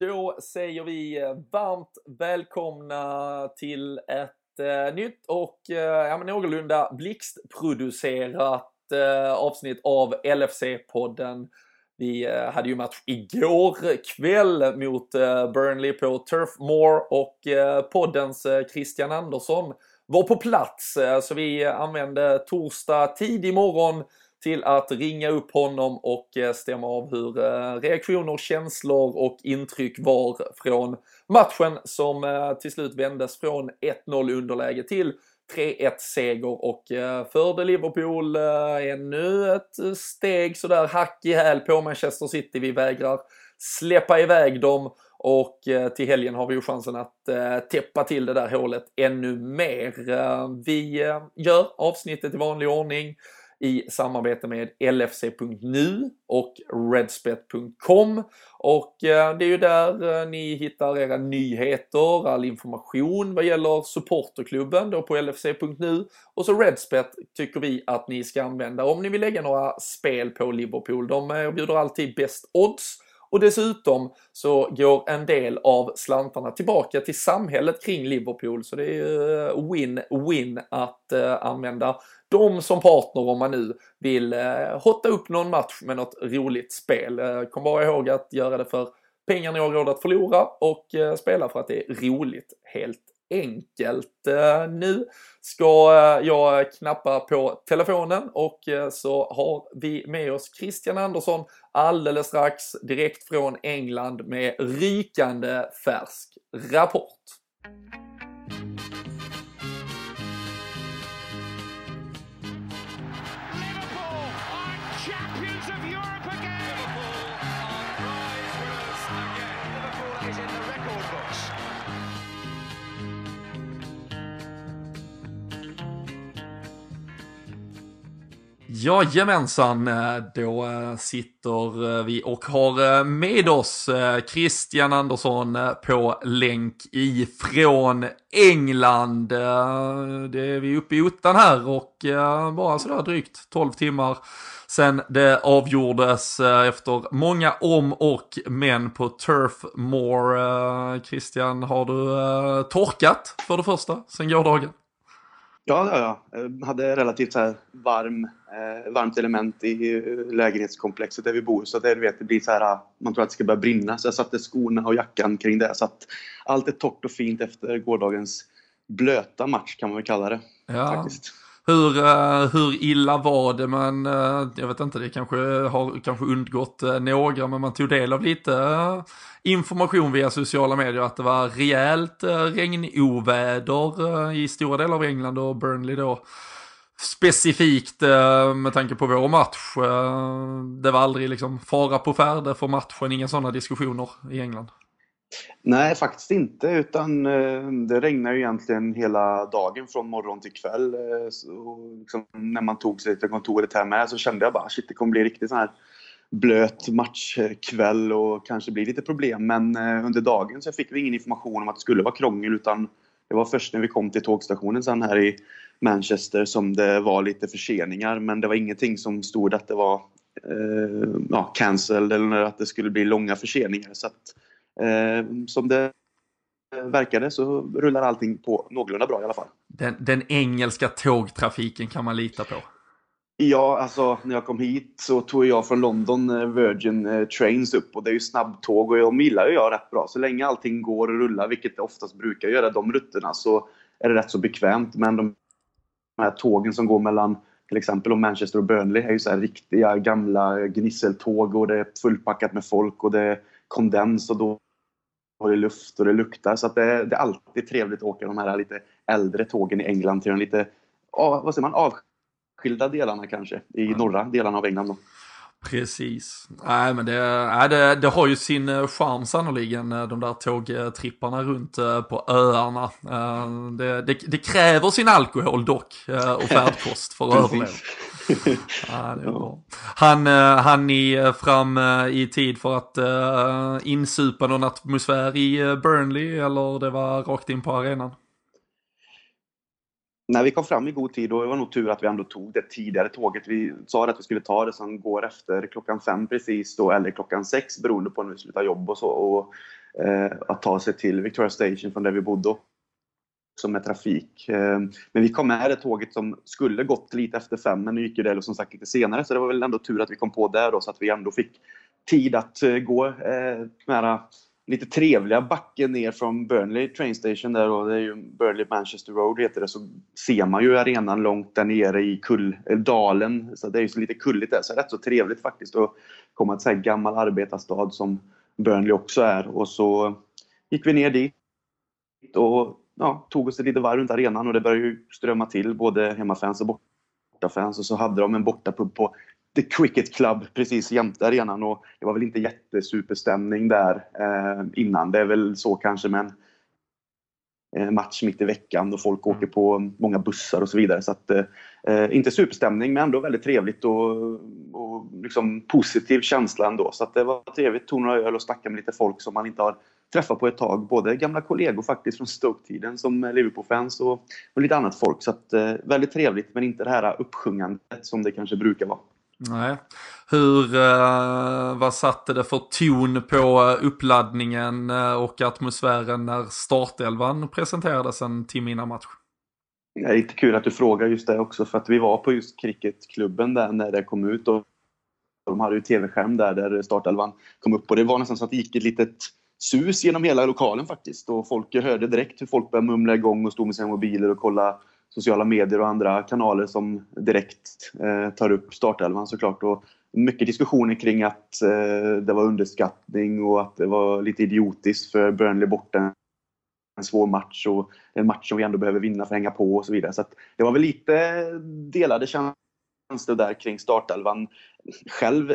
Då säger vi eh, varmt välkomna till ett eh, nytt och eh, ja, men någorlunda blixtproducerat eh, avsnitt av LFC-podden. Vi eh, hade ju match igår kväll mot eh, Burnley på Turf Moor och eh, poddens eh, Christian Andersson var på plats eh, så vi använde torsdag tidig morgon till att ringa upp honom och eh, stämma av hur eh, reaktioner, känslor och intryck var från matchen som eh, till slut vändes från 1-0 underläge till 3-1 seger och förde Liverpool ännu ett steg sådär hack i häl på Manchester City. Vi vägrar släppa iväg dem och till helgen har vi ju chansen att täppa till det där hålet ännu mer. Vi gör avsnittet i vanlig ordning i samarbete med LFC.nu och Redspet.com. Och eh, det är ju där eh, ni hittar era nyheter, all information vad gäller supporterklubben då på LFC.nu. Och så Redspet tycker vi att ni ska använda om ni vill lägga några spel på Liverpool. De erbjuder alltid bäst odds och dessutom så går en del av slantarna tillbaka till samhället kring Liverpool. Så det är ju eh, win-win att använda dem som partner om man nu vill eh, hotta upp någon match med något roligt spel. Eh, kom bara ihåg att göra det för pengar ni har råd att förlora och eh, spela för att det är roligt helt enkelt. Eh, nu ska eh, jag knappa på telefonen och eh, så har vi med oss Christian Andersson alldeles strax direkt från England med rykande färsk rapport. Jajamensan, eh, då eh, sitter eh, vi och har med oss Christian Andersson på länk ifrån England. Det är vi uppe i ottan här och bara sådär drygt 12 timmar sen det avgjordes efter många om och men på Turf Moor. Christian, har du torkat för det första sen gårdagen? Ja, ja, ja. Jag hade relativt så varm, eh, varmt element i lägenhetskomplexet där vi bor. Så det, vet, det blir så här, man tror att det ska börja brinna. Så jag satte skorna och jackan kring det. Så att allt är torrt och fint efter gårdagens blöta match kan man väl kalla det. Ja. Faktiskt. Hur, uh, hur illa var det? Men uh, jag vet inte, det kanske har kanske undgått uh, några, men man tog del av lite information via sociala medier att det var rejält regnoväder i stora delar av England och Burnley då specifikt med tanke på vår match. Det var aldrig liksom fara på färde för matchen, inga sådana diskussioner i England. Nej, faktiskt inte. Utan eh, det regnade ju egentligen hela dagen från morgon till kväll. Eh, så liksom, när man tog sig till kontoret här med så kände jag bara shit, det kommer bli riktigt sån här blöt matchkväll och kanske bli lite problem. Men eh, under dagen så fick vi ingen information om att det skulle vara krångel utan det var först när vi kom till tågstationen sen här i Manchester som det var lite förseningar. Men det var ingenting som stod att det var eh, ja, cancelled eller att det skulle bli långa förseningar. Så att, Eh, som det verkade så rullar allting på någorlunda bra i alla fall. Den, den, engelska tågtrafiken kan man lita på? Ja, alltså när jag kom hit så tog jag från London eh, Virgin eh, Trains upp och det är ju snabbtåg och de gillar ju jag rätt bra. Så länge allting går och rullar, vilket det oftast brukar göra, de rutterna, så är det rätt så bekvämt. Men de här tågen som går mellan till exempel Manchester och Burnley är ju så här riktiga gamla gnisseltåg och det är fullpackat med folk och det är kondens och då och det luft och det luktar. Så att det, det, är alltid trevligt att åka de här lite äldre tågen i England till de lite vad säger man, avskilda delarna kanske i norra delarna av England. Då. Precis. Nej, men det, nej, det, det har ju sin eh, charm sannoliken, eh, de där tågtripparna runt eh, på öarna. Det, det, det kräver sin alkohol dock och färdkost för att överleva. Ja, det är bra. Han, eh, han är eh, fram eh, i tid för att uh, insupa någon atmosfär i Burnley eller det var rakt in på arenan? när vi kom fram i god tid, och det var nog tur att vi ändå tog det tidigare tåget. Vi sa att vi skulle ta det som går efter klockan fem precis då, eller klockan sex beroende på när vi slutar jobb och så. Och, eh, att ta sig till Victoria Station från där vi bodde också med trafik. Ehm, men vi kom med det tåget som skulle gått lite efter fem, men nu gick ju det som sagt lite senare, så det var väl ändå tur att vi kom på där då, så att vi ändå fick tid att eh, gå eh, den här eh, lite trevliga backen ner från Burnley train station där och det är ju Burnley Manchester Road heter det så ser man ju arenan långt där nere i kull, dalen. Så det är ju så lite kulligt där så det är rätt så trevligt faktiskt att komma till en gammal arbetarstad som Burnley också är. Och så gick vi ner dit och ja, tog oss ett litet varv runt arenan och det började ju strömma till både hemmafans och bortafans och så hade de en bortapub på The Cricket Club precis jämte arenan och det var väl inte jättesuperstämning där eh, innan. Det är väl så kanske med en match mitt i veckan och folk åker på många bussar och så vidare. Så att, eh, inte superstämning men ändå väldigt trevligt och, och liksom positiv känsla ändå. Så att det var trevligt, tog några öl och snacka med lite folk som man inte har träffat på ett tag. Både gamla kollegor faktiskt från Stoke-tiden som Liverpool-fans och, och, lite annat folk. Så att, eh, väldigt trevligt men inte det här uppsjungandet som det kanske brukar vara. Nej. Hur, uh, vad satte det för ton på uppladdningen uh, och atmosfären när startelvan presenterades en timme innan match? Det är lite kul att du frågar just det också för att vi var på just cricketklubben där när det kom ut och de hade ju tv-skärm där, där startelvan kom upp och det var nästan så att det gick ett litet sus genom hela lokalen faktiskt och folk hörde direkt hur folk började mumla igång och stod med sina mobiler och kolla sociala medier och andra kanaler som direkt eh, tar upp startelvan såklart. Och mycket diskussioner kring att eh, det var underskattning och att det var lite idiotiskt för Burnley borta en svår match och en match som vi ändå behöver vinna för att hänga på och så vidare. Så det var väl lite delade känslor där kring startelvan. Själv,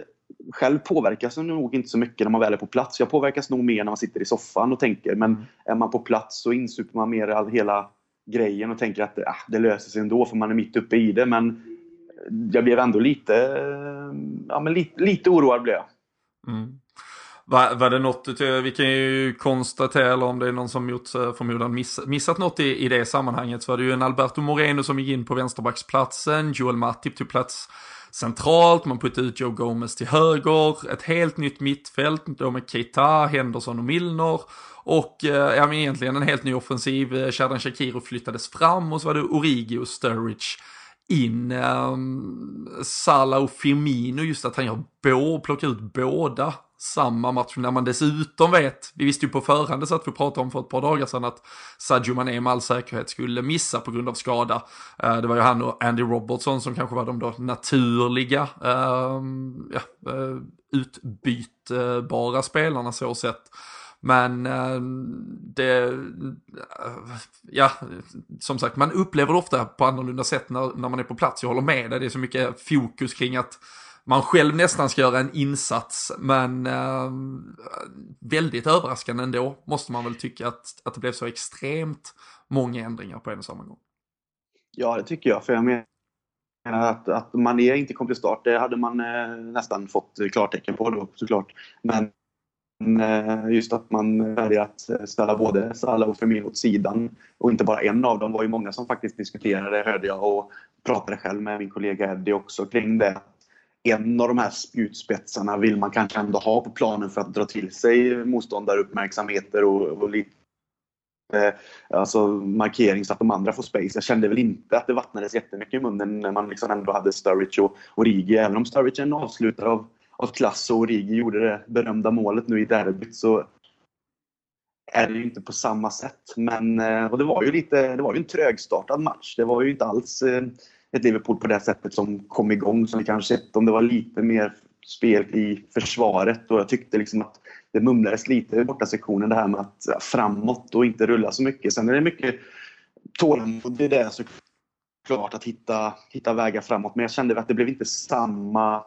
själv påverkas jag nog inte så mycket när man väl är på plats. Jag påverkas nog mer när man sitter i soffan och tänker. Men mm. är man på plats så insuper man mer all, hela grejen och tänker att ah, det löser sig ändå för man är mitt uppe i det. Men jag blev ändå lite, ja, men lite, lite oroad blev jag. Mm. Var, var det något, vi kan ju konstatera, eller om det är någon som gjort förmodan miss, missat något i, i det sammanhanget, så var det ju en Alberto Moreno som gick in på vänsterbacksplatsen, Joel Matip tog plats centralt, man puttade ut Joe Gomez till höger, ett helt nytt mittfält då med Keita, Henderson och Milner och eh, ja, men egentligen en helt ny offensiv. Eh, Shadan Shakiro flyttades fram och så var det Origi och Sturridge in. Um, Salah och Firmino, just att han gör bå, plockar ut båda samma match när man dessutom vet, vi visste ju på förhand så att vi pratade om för ett par dagar sedan att Sadio Mané med all säkerhet skulle missa på grund av skada. Eh, det var ju han och Andy Robertson som kanske var de då naturliga ehm, ja, eh, utbytbara spelarna så sett. Men ehm, det, eh, ja, som sagt, man upplever det ofta på annorlunda sätt när, när man är på plats. Jag håller med dig, det är så mycket fokus kring att man själv nästan ska göra en insats, men eh, väldigt överraskande ändå, måste man väl tycka att, att det blev så extremt många ändringar på en och samma gång. Ja, det tycker jag, för jag menar att, att Mané inte kom till start, det hade man eh, nästan fått klartecken på då såklart. Men Eh, just att man väljer att ställa både Salah och Firmino åt sidan och inte bara en av dem. Var ju många som faktiskt diskuterade, hörde jag, och pratade själv med min kollega Eddie också kring det. En av de här spjutspetsarna vill man kanske ändå ha på planen för att dra till sig motståndaruppmärksamheter och, och lite eh, alltså markering så att de andra får space. Jag kände väl inte att det vattnades jättemycket i munnen när man liksom ändå hade Sturridge och, och Rigi. Även om Sturridge är en avslutare av av klass och Origi gjorde det berömda målet nu i derbyt så är det ju inte på samma sätt. Men, eh, och det var ju lite, det var ju en trögstartad match. Det var ju inte alls eh, ett Liverpool på det sättet som kom igång som vi kanske sett om det var lite mer spel i försvaret och jag tyckte liksom att det mumlades lite i borta sektionen det här med att framåt och inte rulla så mycket. Sen är det mycket tålamod i det såklart att hitta, hitta vägar framåt men jag kände att det blev inte samma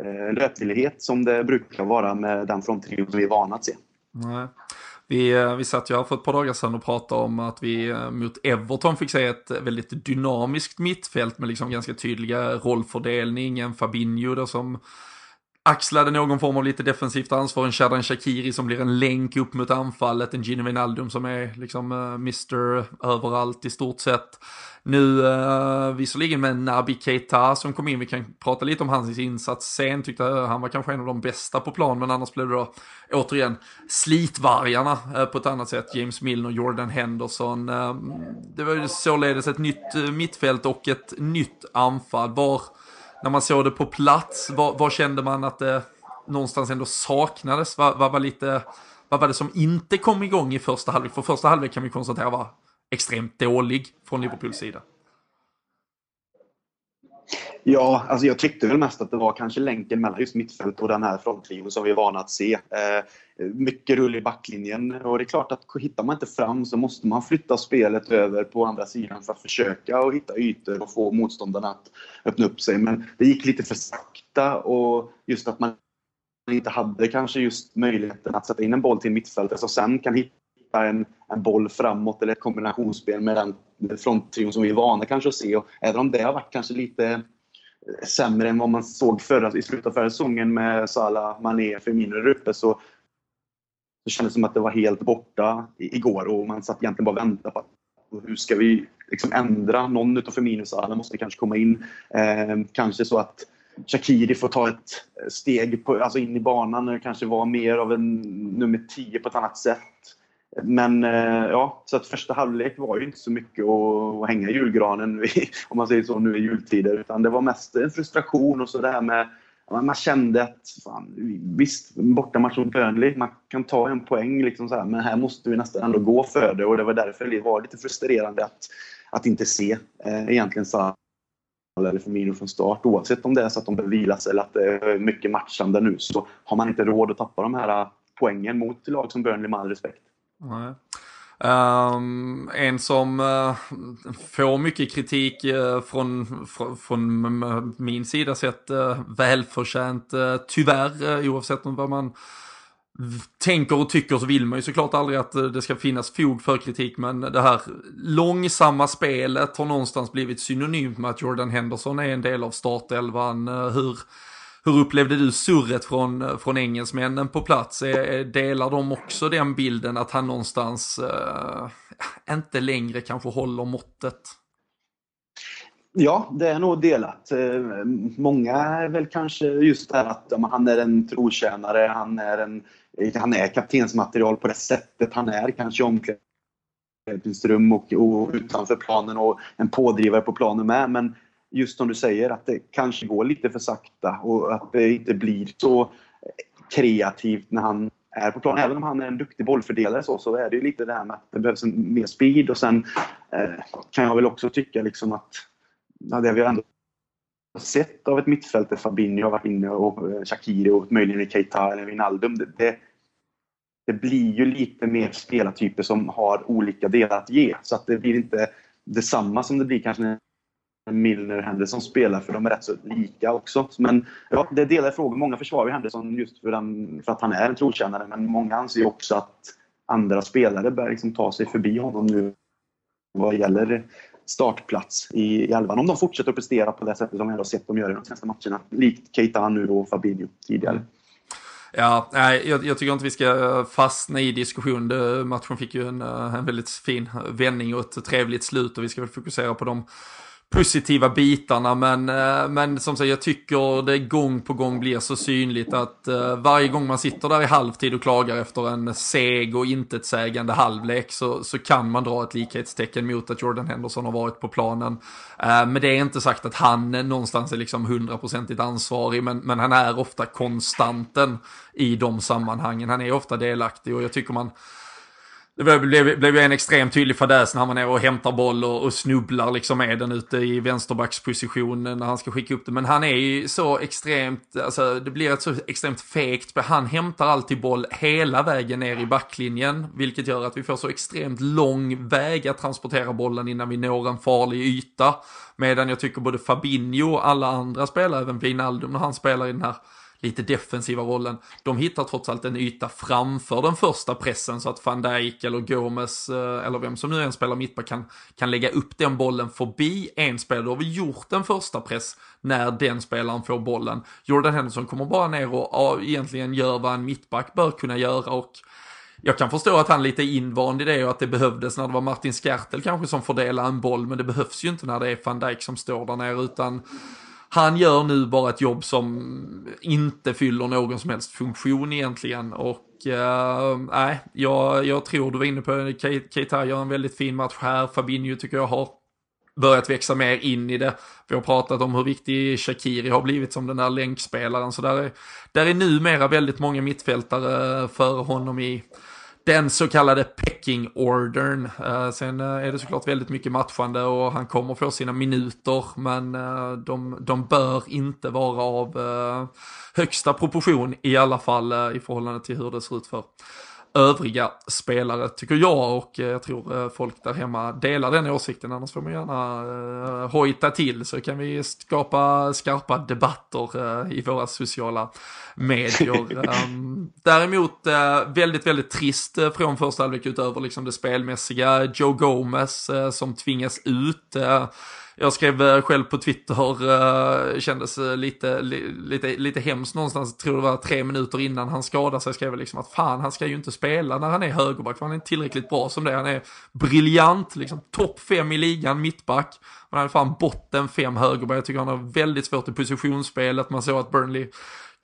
Eh, löpvillighet som det brukar vara med den fronttrion som vi är vana att se. Nej. Vi, eh, vi satt ju här för ett par dagar sedan och pratade om att vi eh, mot Everton fick se ett väldigt dynamiskt mittfält med liksom ganska tydliga rollfördelning. En Fabinho där som axlade någon form av lite defensivt ansvar. En Shadan Shakiri som blir en länk upp mot anfallet. En Gino Wijnaldum som är liksom eh, uh, Mr överallt i stort sett. Nu uh, visserligen med Nabi Keita som kom in, vi kan prata lite om hans insats sen, tyckte eh, han var kanske en av de bästa på plan, men annars blev det då återigen slitvargarna uh, på ett annat sätt. James Milner, Jordan Henderson. Uh, det var ju således ett nytt mittfält och ett nytt anfall. Var när man såg det på plats, vad, vad kände man att det någonstans ändå saknades? Vad, vad, var lite, vad var det som inte kom igång i första halvlek? För första halvlek kan vi konstatera var extremt dålig från Liverpools sida. Ja, alltså jag tyckte väl mest att det var kanske länken mellan just mittfält och den här fronttrion som vi är vana att se. Eh, mycket rull i backlinjen och det är klart att hittar man inte fram så måste man flytta spelet över på andra sidan för att försöka och hitta ytor och få motståndarna att öppna upp sig. Men det gick lite för sakta och just att man inte hade kanske just möjligheten att sätta in en boll till mittfältet som sen kan hitta en, en boll framåt eller ett kombinationsspel med den fronttrion som vi är vana kanske att se. Och även om det har varit kanske lite sämre än vad man såg förra, i slutet av förra säsongen med Salah, Mané, Firmino där uppe så, så kändes det som att det var helt borta igår och man satt egentligen bara och väntade på hur ska vi liksom ändra? Någon utav Firmino och Salah måste kanske komma in. Eh, kanske så att Shakiri får ta ett steg på, alltså in i banan, kanske vara mer av en nummer 10 på ett annat sätt. Men eh, ja, så att första halvlek var ju inte så mycket att hänga i julgranen om man säger så nu i jultider. Utan det var mest en frustration och så det här med man kände att fan, visst, bortamatch mot Burnley, man kan ta en poäng liksom så här, men här måste vi nästan ändå gå för det och det var därför det var lite frustrerande att, att inte se eh, egentligen så eller Firmino från start. Oavsett om det är så att de behöver vilas eller att det är mycket matchande nu så har man inte råd att tappa de här eh, poängen mot lag som Burnley med all respekt. Nej. Um, en som uh, får mycket kritik uh, från, fr från min sida sett uh, välförtjänt tyvärr oavsett vad man tänker och tycker så vill man ju såklart aldrig att det ska finnas fog för kritik men det här långsamma spelet har någonstans blivit synonymt med att Jordan Henderson är en del av startelvan. Hur hur upplevde du surret från, eh, från engelsmännen på plats? Delar de också den bilden att han någonstans eh, inte längre kanske håller måttet? Ja, det är nog delat. Eh, många är väl kanske just det här att han är en trotjänare, han är, en, han är kaptensmaterial på det sättet han är kanske i omklädningsrum och, och utanför planen och en pådrivare på planen med. Men just som du säger att det kanske går lite för sakta och att det inte blir så kreativt när han är på plan. Även om han är en duktig bollfördelare så, så är det ju lite det här med att det behövs en, mer speed och sen eh, kan jag väl också tycka liksom att ja, det vi ändå sett av ett mittfält där Fabinho har varit inne och eh, Shakiri och möjligen Keita eller Wijnaldum. Det, det, det, blir ju lite mer spelartyper som har olika delar att ge så att det blir inte detsamma som det blir kanske när Milner och Henderson spelar för de är rätt så lika också. Men ja, det är delade frågor. Många försvarar Henderson just för, den, för, att han är en trotjänare men många anser också att andra spelare bör liksom ta sig förbi honom nu vad gäller startplats i, i elvan. Om de fortsätter att prestera på det sättet som vi har sett dem göra i de senaste matcherna. Likt Keita nu och Fabinho tidigare. Ja, nej, jag, jag, tycker inte vi ska fastna i diskussion. Matchen fick ju en, en väldigt fin vändning och ett trevligt slut och vi ska väl fokusera på de positiva bitarna men, eh, men som sagt jag tycker det gång på gång blir så synligt att eh, varje gång man sitter där i halvtid och klagar efter en seg och intetsägande halvlek så, så kan man dra ett likhetstecken mot att Jordan Henderson har varit på planen. Eh, men det är inte sagt att han någonstans är liksom hundraprocentigt ansvarig men, men han är ofta konstanten i de sammanhangen. Han är ofta delaktig och jag tycker man det blev, blev ju en extremt tydlig fadäs när han är och hämtar boll och, och, snubblar liksom med den ute i vänsterbacksposition när han ska skicka upp den. Men han är ju så extremt, alltså det blir ett så extremt fegt, han hämtar alltid boll hela vägen ner i backlinjen. Vilket gör att vi får så extremt lång väg att transportera bollen innan vi når en farlig yta. Medan jag tycker både Fabinho och alla andra spelare, även Wijnaldum när han spelar i den här lite defensiva rollen. De hittar trots allt en yta framför den första pressen så att van Dijk eller Gomes eh, eller vem som nu än spelar mittback kan, kan lägga upp den bollen förbi en spelare. Då har vi gjort en första press när den spelaren får bollen. Jordan Henderson kommer bara ner och, ja, egentligen gör vad en mittback bör kunna göra och jag kan förstå att han är lite invand i det och att det behövdes när det var Martin Skertel kanske som fördelade en boll, men det behövs ju inte när det är van Dijk som står där nere, utan han gör nu bara ett jobb som inte fyller någon som helst funktion egentligen. Och nej, nej, jag, jag tror du var inne på Keita gör en väldigt fin match här, Fabinho tycker jag har börjat växa mer in i det. Vi har pratat om hur viktig Shakiri har blivit som den där länkspelaren, så där är, där är numera väldigt många mittfältare för honom i den så kallade pecking ordern. Uh, eh, sen uh, är det såklart väldigt mycket matchande och han kommer få sina minuter men uh, de, de bör inte vara av högsta proportion i alla fall i förhållande till hur det ser ut för övriga spelare, tycker jag och jag tror folk där hemma delar den åsikten. Annars får man gärna uh, hojta till så kan vi skapa skarpa debatter i våra sociala medier. um, däremot väldigt, väldigt trist från första halvlek utöver liksom det spelmässiga. Joe Gomez som tvingas ut. Jag skrev eh, själv på Twitter, eh, kändes eh, lite, lite, lite hemskt någonstans, tror det var tre minuter innan han skadade sig, skrev jag liksom att fan, han ska ju inte spela när han är högerback, för han är inte tillräckligt bra som det Han är briljant, liksom topp fem i ligan, mittback. men Han är fan botten fem högerback, jag tycker han har väldigt svårt i positionsspelet, man såg att Burnley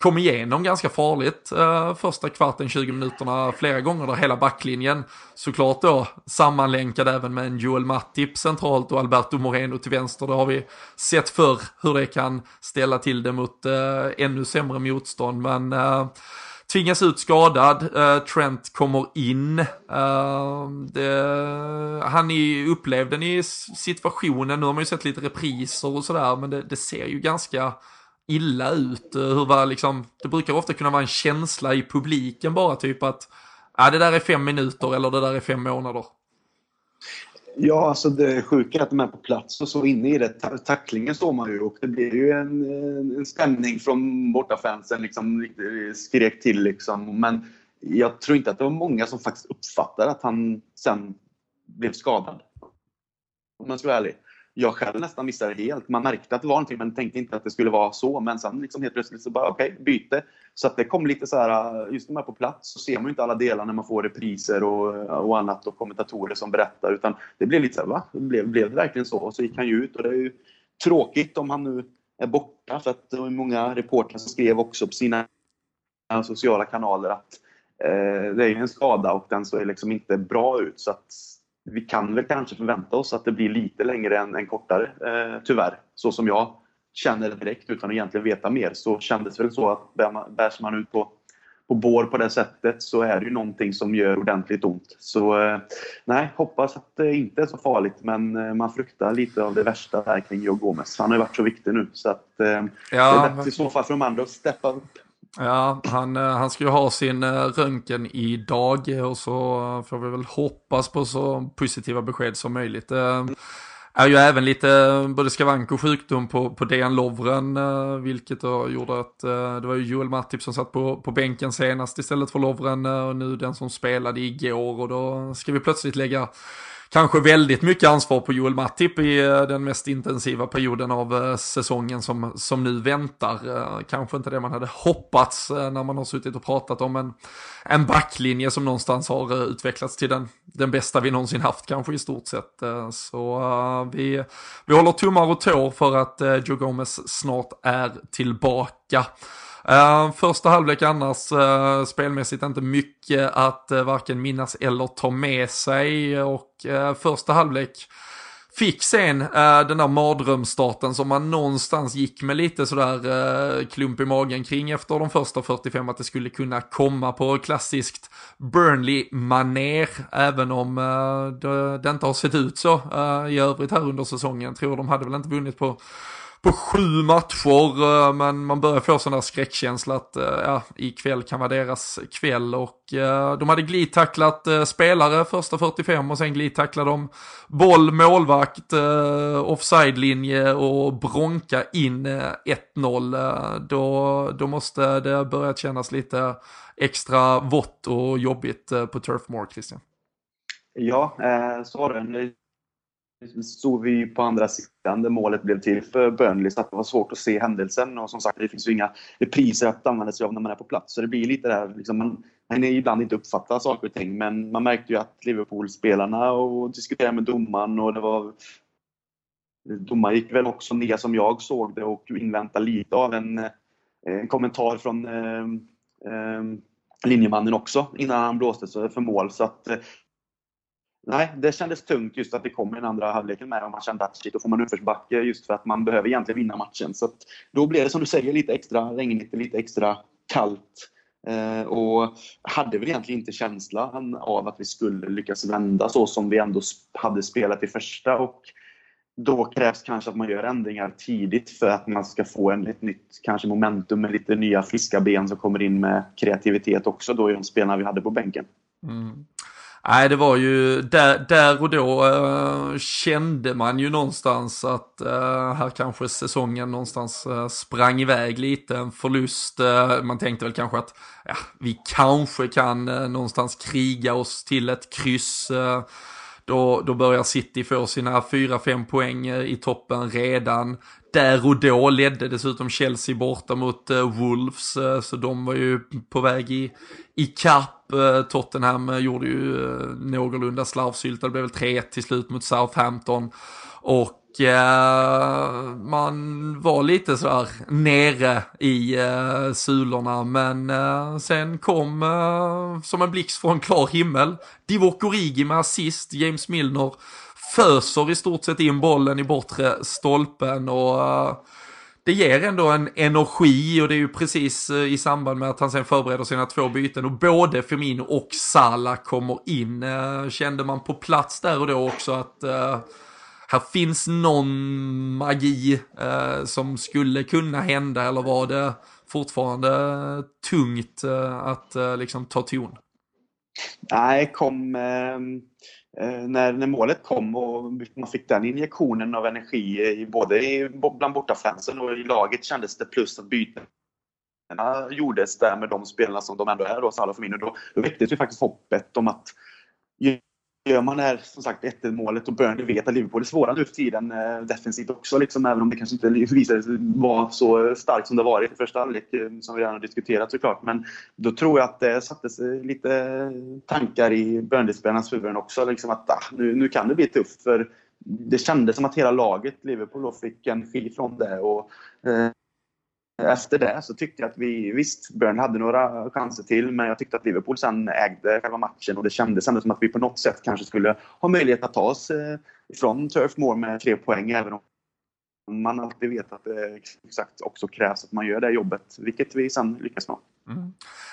kom igenom ganska farligt eh, första kvarten, 20 minuterna flera gånger där hela backlinjen såklart då sammanlänkad även med en Joel Matip centralt och Alberto Moreno till vänster. Det har vi sett för hur det kan ställa till det mot eh, ännu sämre motstånd men eh, tvingas ut skadad, eh, Trent kommer in. Eh, det, han är upplevd i situationen, nu har man ju sett lite repriser och sådär, men det, det, ser ju ganska illa ut. Eh, hur var liksom, det brukar ofta kunna vara en känsla i publiken bara, typ att ja, det där är fem minuter eller det där är fem månader. Ja, alltså det sjuka är att de är på plats och så inne i det. Tacklingen står man ju och det blir ju en, en stämning från bortafansen. Liksom, skrek till liksom. Men jag tror inte att det var många som faktiskt uppfattade att han sen blev skadad. Om man ska vara ärlig jag själv nästan missade det helt. Man märkte att det var någonting men tänkte inte att det skulle vara så. Men sen liksom helt plötsligt så bara okej, okay, byte. Så att det kom lite så här, äh, just när man är på plats så ser man ju inte alla delar när man får repriser och, äh, och annat och kommentatorer som berättar. Utan det blev lite så här, va? Blev, blev det verkligen så? Och så gick han ju ut och det är ju tråkigt om han nu är borta. För att det var många reportrar som skrev också på sina sociala kanaler att eh, det är en skada och den ser liksom inte bra ut. Så att vi kan väl kanske förvänta oss att det blir lite längre än, än kortare, eh, tyvärr. Så som jag känner direkt utan att egentligen veta mer så kändes det väl så att bärs man ut på, på bår på det sättet så är det ju någonting som gör ordentligt ont. Så eh, nej, hoppas att det inte är så farligt men eh, man fruktar lite av det värsta här kring Joe Gomez. Han har ju varit så viktig nu så att eh, ja, det är dags i så fall för de andra att steppa upp. Ja, han, eh, han ska ju ha sin eh, röntgen idag eh, och så får vi väl hoppas på så positiva besked som möjligt. Det är ju även lite både skavank och sjukdom på, på DN Lovren, vilket då gjorde att det var ju Joel Matip som satt på, på bänken senast istället för Lovren och nu den som spelade igår och då ska vi plötsligt lägga kanske väldigt mycket ansvar på Joel Mattip i eh, den mest intensiva perioden av eh, säsongen som, som nu väntar. Eh, kanske inte det man hade hoppats när man har suttit och pratat om en, en backlinje som någonstans har utvecklats till den, den bästa vi någonsin haft kanske i stort sett. Så vi, vi håller tummar och tår för att Joe Gomez snart är tillbaka. Uh, första halvlek annars uh, spelmässigt inte mycket att uh, varken minnas eller ta med sig och första halvlek fick sen den där mardrömsstarten som man någonstans gick med lite sådär klump i magen kring efter de första 45 att det skulle kunna komma på klassiskt Burnley-maner även om det, det, inte har sett ut så i övrigt här under säsongen. Jag tror de hade väl inte vunnit på på sju matcher, eh, men man börjar få sån där skräckkänsla att eh, ja, ikväll kan vara deras kväll och eh, de hade glidtacklat spelare första 45 och sen glidtacklade de boll, målvakt, offside-linje och bronka in 1-0. Då, då måste det börja kännas lite extra vått och jobbigt på Turf Moor, Christian. Ja, så var det Liksom stod vi på andra sidan där målet blev till för Burnley så det var svårt att se händelsen. Och som sagt, det finns ju inga repriser att använda sig av när man är på plats. Så det blir lite där, liksom, man kan ibland inte uppfatta saker och ting. Men man märkte ju att Liverpool-spelarna och diskuterade med domaren och det var Domaren gick väl också ner som jag såg det och inväntade lite av en, en kommentar från eh, eh, linjemannen också innan han blåste för mål. Så att, Nej, det kändes tungt just att det kom i den andra halvleken med och man kände att shit, då får man uppförsbacke just för att man behöver egentligen vinna matchen. Så då blev det som du säger lite extra regnigt, lite extra kallt. Eh, och hade väl egentligen inte känslan av att vi skulle lyckas vända så som vi ändå hade spelat i första. Och då krävs kanske att man gör ändringar tidigt för att man ska få en, ett nytt kanske momentum med lite nya friska ben som kommer in med kreativitet också då i de spelarna vi hade på bänken. Mm. Nej, det var ju där, där och då eh, kände man ju någonstans att eh, här kanske säsongen någonstans eh, sprang iväg lite, en förlust. Eh, man tänkte väl kanske att ja, vi kanske kan eh, någonstans kriga oss till ett kryss. Eh, då, då börjar City få sina 4-5 poäng i toppen redan. Där och då ledde dessutom Chelsea borta mot Wolves, så de var ju på väg i, i kapp eh, Tottenham eh, gjorde ju eh, någorlunda slarvsylta, det blev väl 3-1 till slut mot Southampton. Och man var lite sådär nere i sulorna men sen kom som en blixt från klar himmel. Divock Origi med assist, James Milner föser i stort sett in bollen i bortre stolpen och det ger ändå en energi och det är ju precis eh, i samband med att han sen förbereder sina två byten och både Firmino och Salah kommer in. Eh, kände man på plats där och då också att eh, här finns någon magi som skulle kunna hända eller var det fortfarande tungt att liksom ta ton? Nej, kom Eh, Eh, när, när målet kom och man fick den injektionen av energi i, både i, bland bortafansen och i laget kändes det plus att bytena gjordes där med de spelarna som de ändå är då, Salah och Firmino. Då, då väcktes ju faktiskt hoppet om att gör man det här, som sagt, 1-1 målet och Burnley vet att Liverpool är svåra nu för tiden eh, defensivt också, liksom, även om det kanske inte visade sig vara så starkt som det varit i första halvlek, eh, som vi redan har diskuterat såklart. Men då tror jag att det sattes eh, lite tankar i Burnley-spelarnas huvuden också, liksom att ah, nu, nu kan det bli tufft. För det kändes som att hela laget, Liverpool, fick energi från det. Och, eh, efter det så tyckte jag att vi, visst, Bern hade några chanser till, men jag tyckte att Liverpool sen ägde själva matchen och det kändes ändå som att vi på något sätt kanske skulle ha möjlighet att ta oss eh, ifrån Turf Moor med tre poäng, även om man alltid vet att det exakt också krävs att man gör det jobbet, vilket vi sen lyckas med. Mm.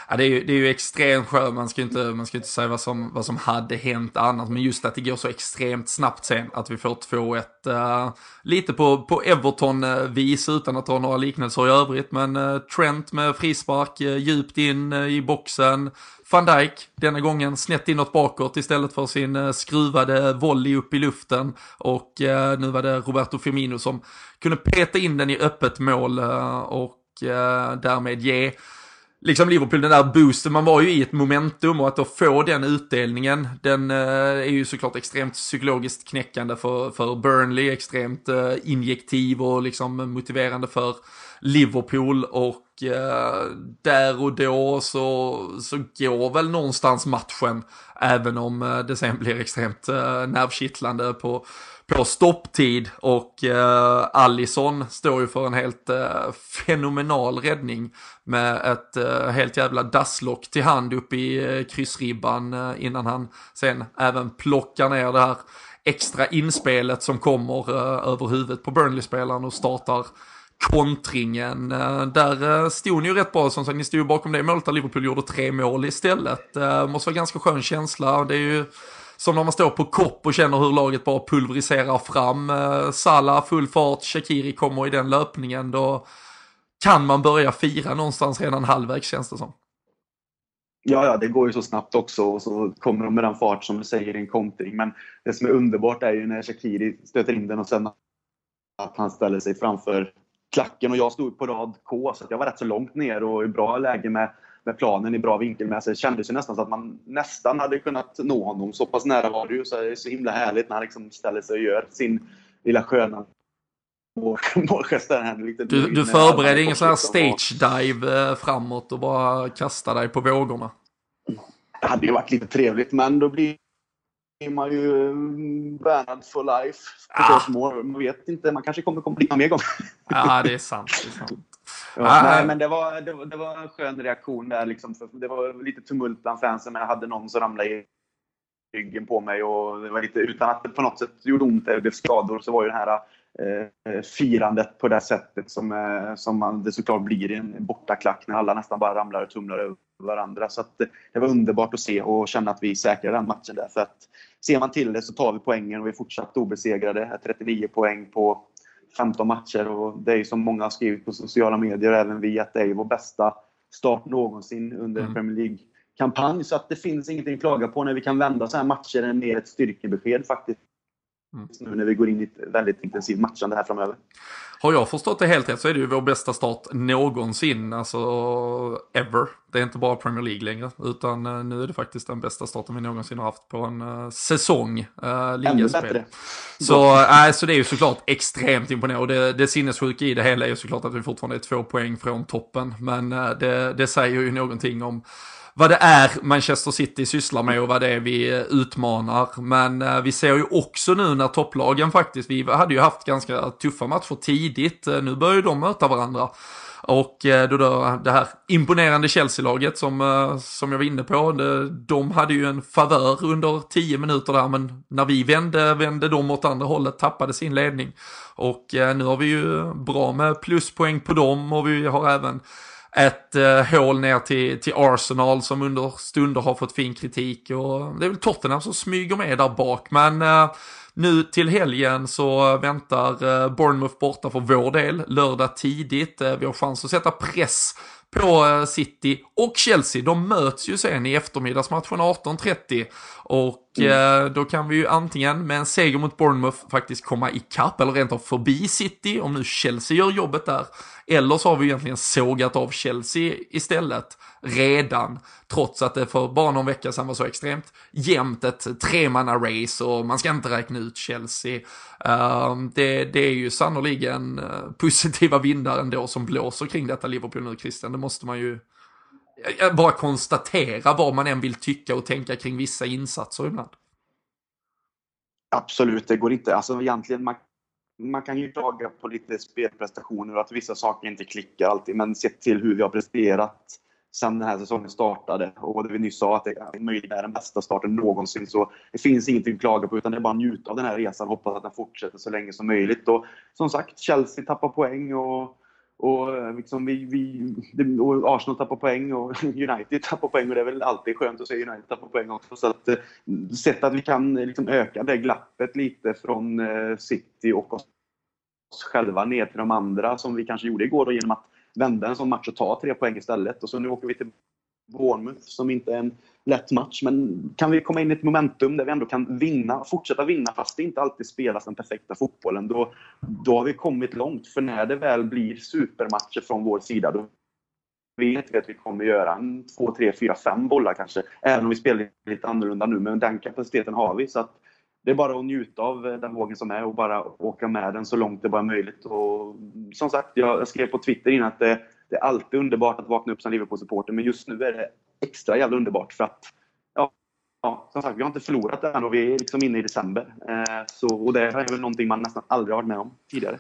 Ja, det, är ju, det är ju extremt skönt, man ska inte, man ska inte säga vad som, vad som hade hänt annars, men just att det går så extremt snabbt sen, att vi får 2-1. Uh, eh, lite på, på Everton-vis utan att ha några liknelser i övrigt, men uh, Trent med frispark uh, djupt in i boxen. Van Dijk, denna gången snett inåt bakåt istället för sin eh, skruvade volley upp i luften. Och eh, nu var det Roberto Firmino som kunde peta in den i öppet mål eh, och därmed ge liksom Liverpool, den där boosten, man var ju i ett momentum och att då få den utdelningen, den eh, är ju såklart extremt psykologiskt knäckande för, för Burnley, extremt eh, injektiv och liksom motiverande för Liverpool och eh, där och då så, så går väl någonstans matchen, även om eh, det sen blir extremt eh, nervkittlande på på stopptid. Och eh, Allison står ju för en helt eh, fenomenal räddning med ett eh, helt jävla dasslock till hand upp i eh, kryssribban eh, innan han sen även plockar ner det här extra inspelet som kommer eh, över huvudet på Burnley-spelaren och startar kontringen. Eh, där eh, stod ni ju rätt bra som sagt, ni stod ju bakom det målet där Liverpool gjorde tre mål istället. Det måste vara ganska skön känsla. Det är ju som när man står på kopp och känner hur laget bara pulveriserar fram. Salah full fart, Shakiri kommer i den löpningen. Då kan man börja fira någonstans redan halvvägs känns det som. Ja, ja, det går ju så snabbt också och så kommer de med den fart som du säger i en kontring. Men det som är underbart är ju när Shakiri stöter in den och sen att han ställer sig framför klacken och jag stod på rad K så jag var rätt så långt ner och i bra läge med, med planen i bra vinkel med sig. Det kändes ju nästan så att man nästan hade kunnat nå honom. Så pass nära var det ju. Så det är så himla härligt när han liksom ställer sig och gör sin lilla sköna målgest Du, du förbereder ingen sån här stage dive eh, framåt och bara kastar dig på vågorna? Det hade ju varit lite trevligt men då blir man ju mm, bannad for life. Ah. Man vet inte, man kanske kommer komma dit mer gånger. Ja, det är sant. Det är sant. Ja, ah. nej, men det var, det, var, det var en skön reaktion där. Liksom, för det var lite tumult bland fansen, men jag hade någon som ramlade i ryggen på mig. Och det var lite, utan att det på något sätt gjorde ont eller blev skador så var ju det här eh, firandet på det sättet som, eh, som man, det såklart blir i en bortaklack när alla nästan bara ramlar och tumlar över varandra. Så det var underbart att se och känna att vi säkrade den matchen där. För att ser man till det så tar vi poängen och vi är fortsatt obesegrade. 39 poäng på 15 matcher och det är ju som många har skrivit på sociala medier och även vi att det är vår bästa start någonsin under mm. Premier League kampanj. Så att det finns ingenting att klaga på när vi kan vända så här matcher med ett styrkebesked faktiskt. Mm. Nu när vi går in i ett väldigt intensivt matchande här framöver. Har jag förstått det helt rätt så är det ju vår bästa start någonsin, alltså ever. Det är inte bara Premier League längre, utan uh, nu är det faktiskt den bästa starten vi någonsin har haft på en uh, säsong. Uh, ligaspel. Så, äh, så det är ju såklart extremt imponerande. Det, det sinnessjuka i det hela är ju såklart att vi fortfarande är två poäng från toppen, men uh, det, det säger ju någonting om vad det är Manchester City sysslar med och vad det är vi eh, utmanar. Men eh, vi ser ju också nu när topplagen faktiskt, vi hade ju haft ganska tuffa matcher tidigt, eh, nu börjar ju de möta varandra. Och eh, då, då det här imponerande Chelsea-laget som, eh, som jag var inne på, det, de hade ju en favör under tio minuter där, men när vi vände, vände de åt andra hållet, tappade sin ledning. Och nu har vi ju bra med pluspoäng på dem och vi har även ett eh, hål ner till, till Arsenal som under stunder har fått fin kritik och det är väl Tottenham som smyger med där bak men eh, nu till helgen så väntar eh, Bournemouth borta för vår del lördag tidigt. Eh, vi har chans att sätta press på eh, City och Chelsea. De möts ju sen i eftermiddagsmatchen 18.30 och mm. eh, då kan vi ju antingen med en seger mot Bournemouth faktiskt komma ikapp eller rent av förbi City om nu Chelsea gör jobbet där. Eller så har vi egentligen sågat av Chelsea istället redan, trots att det för bara någon vecka sedan var så extremt jämnt ett tremanna-race och man ska inte räkna ut Chelsea. Uh, det, det, är ju sannoliken uh, positiva vindar ändå som blåser kring detta Liverpool nu, Christian. Det måste man ju bara konstatera vad man än vill tycka och tänka kring vissa insatser ibland. Absolut, det går inte. Alltså egentligen, man man kan ju klaga på lite spelprestationer och att vissa saker inte klickar alltid, men sett till hur vi har presterat sen den här säsongen startade och det vi nyss sa att det möjligen är den bästa starten någonsin. Så det finns ingenting att klaga på utan det är bara att njuta av den här resan och hoppas att den fortsätter så länge som möjligt. Och som sagt, Chelsea tappar poäng och, och, eh, liksom vi, vi, och Arsenal tappar poäng och United tappar poäng och det är väl alltid skönt att se United tappa poäng också. Så att, eh, sett att vi kan eh, liksom öka det glappet lite från City och oss själva ner till de andra som vi kanske gjorde igår då, genom att vända en sån match och ta tre poäng istället. Och så nu åker vi till Bournemouth som inte är en lätt match. Men kan vi komma in i ett momentum där vi ändå kan vinna, fortsätta vinna fast det inte alltid spelas den perfekta fotbollen. Då, då har vi kommit långt. För när det väl blir supermatcher från vår sida då vet vi att vi kommer göra en två, tre, fyra, fem bollar kanske. Även om vi spelar lite annorlunda nu. Men den kapaciteten har vi. Så att det är bara att njuta av den vågen som är och bara åka med den så långt det bara är möjligt. Och som sagt, jag skrev på Twitter innan att det, det är alltid underbart att vakna upp som Liverpool-supporter, men just nu är det extra jävla underbart för att ja, ja, som sagt, vi har inte förlorat än och vi är liksom inne i december. Eh, så, och det är väl någonting man nästan aldrig har varit med om tidigare.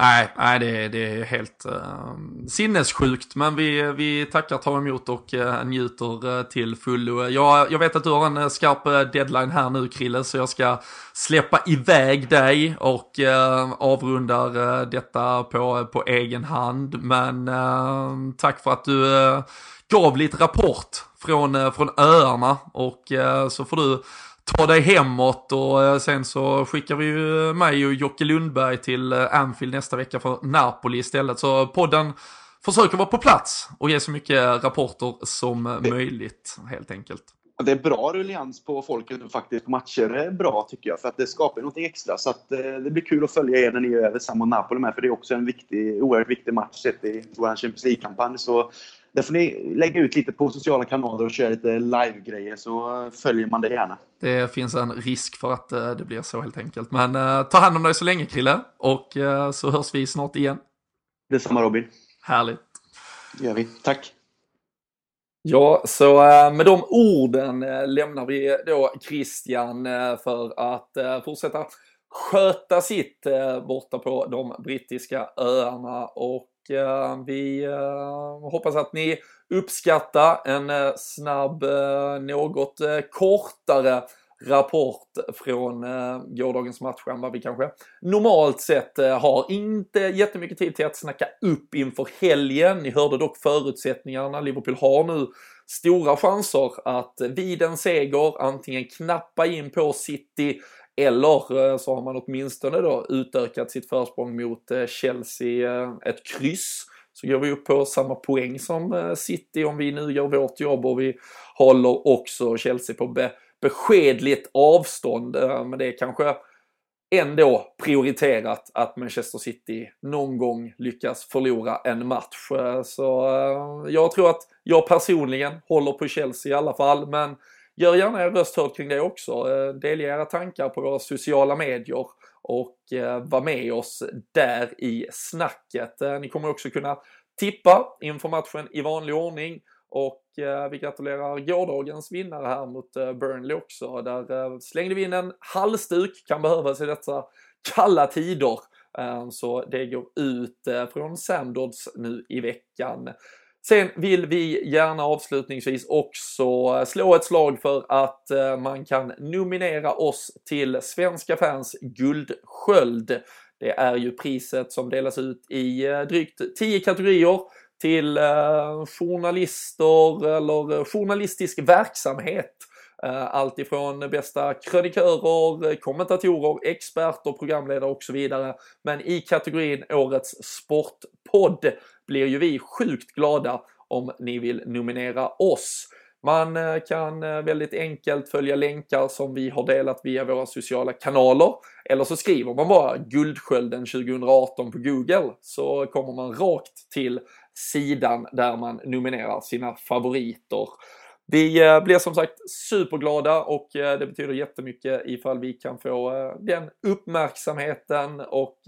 Nej, nej det, det är helt uh, sinnessjukt. Men vi, vi tackar, tar emot och uh, njuter uh, till fullo. Jag, jag vet att du har en uh, skarp deadline här nu Krille, så jag ska släppa iväg dig och uh, avrundar detta på, på egen hand. Men tack för att du gav lite rapport från, från öarna och så får du ta dig hemåt och sen så skickar vi ju mig och Jocke Lundberg till Anfield nästa vecka för Napoli istället. Så podden försöker vara på plats och ge så mycket rapporter som det, möjligt helt enkelt. Det är bra ruljans på folket faktiskt matcher. Är bra tycker jag för att det skapar något extra. Så att, eh, det blir kul att följa er när ni är över Sam och Napoli med för det är också en viktig, oerhört viktig match sett i vår Champions League-kampanj. Så där får ni lägga ut lite på sociala kanaler och köra lite live-grejer så följer man det gärna. Det finns en risk för att uh, det blir så helt enkelt. Men uh, ta hand om dig så länge Krille och uh, så hörs vi snart igen. Detsamma Robin. Härligt. Det gör vi. Tack. Ja, så med de orden lämnar vi då Christian för att fortsätta sköta sitt borta på de brittiska öarna och Eh, vi eh, hoppas att ni uppskattar en eh, snabb, något kortare rapport från eh, gårdagens match än vad vi kanske normalt sett eh, har. Inte jättemycket tid till att snacka upp inför helgen. Ni hörde dock förutsättningarna. Liverpool har nu stora chanser att vid en seger antingen knappa in på City eller eh, så har man åtminstone då utökat sitt försprång mot eh, Chelsea eh, ett kryss. Så går vi upp på samma poäng som City om vi nu gör vårt jobb och vi håller också Chelsea på beskedligt avstånd. Men det är kanske ändå prioriterat att Manchester City någon gång lyckas förlora en match. Så jag tror att jag personligen håller på Chelsea i alla fall, men Gör gärna er röst hörd kring det också. Eh, Delge era tankar på våra sociala medier och eh, var med oss där i snacket. Eh, ni kommer också kunna tippa inför matchen i vanlig ordning och vi gratulerar gårdagens vinnare här mot Burnley också. Där slängde vi in en halsduk, kan behövas i dessa kalla tider. Så det går ut från Samdods nu i veckan. Sen vill vi gärna avslutningsvis också slå ett slag för att eh, man kan nominera oss till Svenska fans guldsköld. Det är ju priset som delas ut i eh, drygt 10 kategorier till eh, journalister eller journalistisk verksamhet. Allt ifrån bästa krönikörer, kommentatorer, experter, programledare och så vidare. Men i kategorin Årets Sportpodd blir ju vi sjukt glada om ni vill nominera oss. Man eh, kan eh, väldigt enkelt följa länkar som vi har delat via våra sociala kanaler. Eller så skriver man bara Guldskölden 2018 på Google så kommer man rakt till sidan där man nominerar sina favoriter. Vi eh, blir som sagt superglada och eh, det betyder jättemycket ifall vi kan få eh, den uppmärksamheten och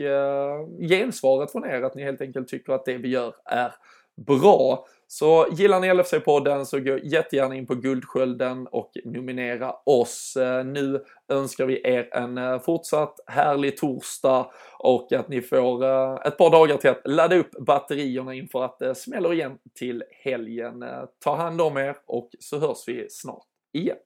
gensvaret från er att ni helt enkelt tycker att det vi gör är bra. Så gillar ni LFC-podden så gå jättegärna in på Guldskölden och nominera oss. Eh, nu önskar vi er en eh, fortsatt härlig torsdag och att ni får eh, ett par dagar till att ladda upp batterierna inför att det smäller igen till helgen. Ta hand om er och så hörs vi snart igen.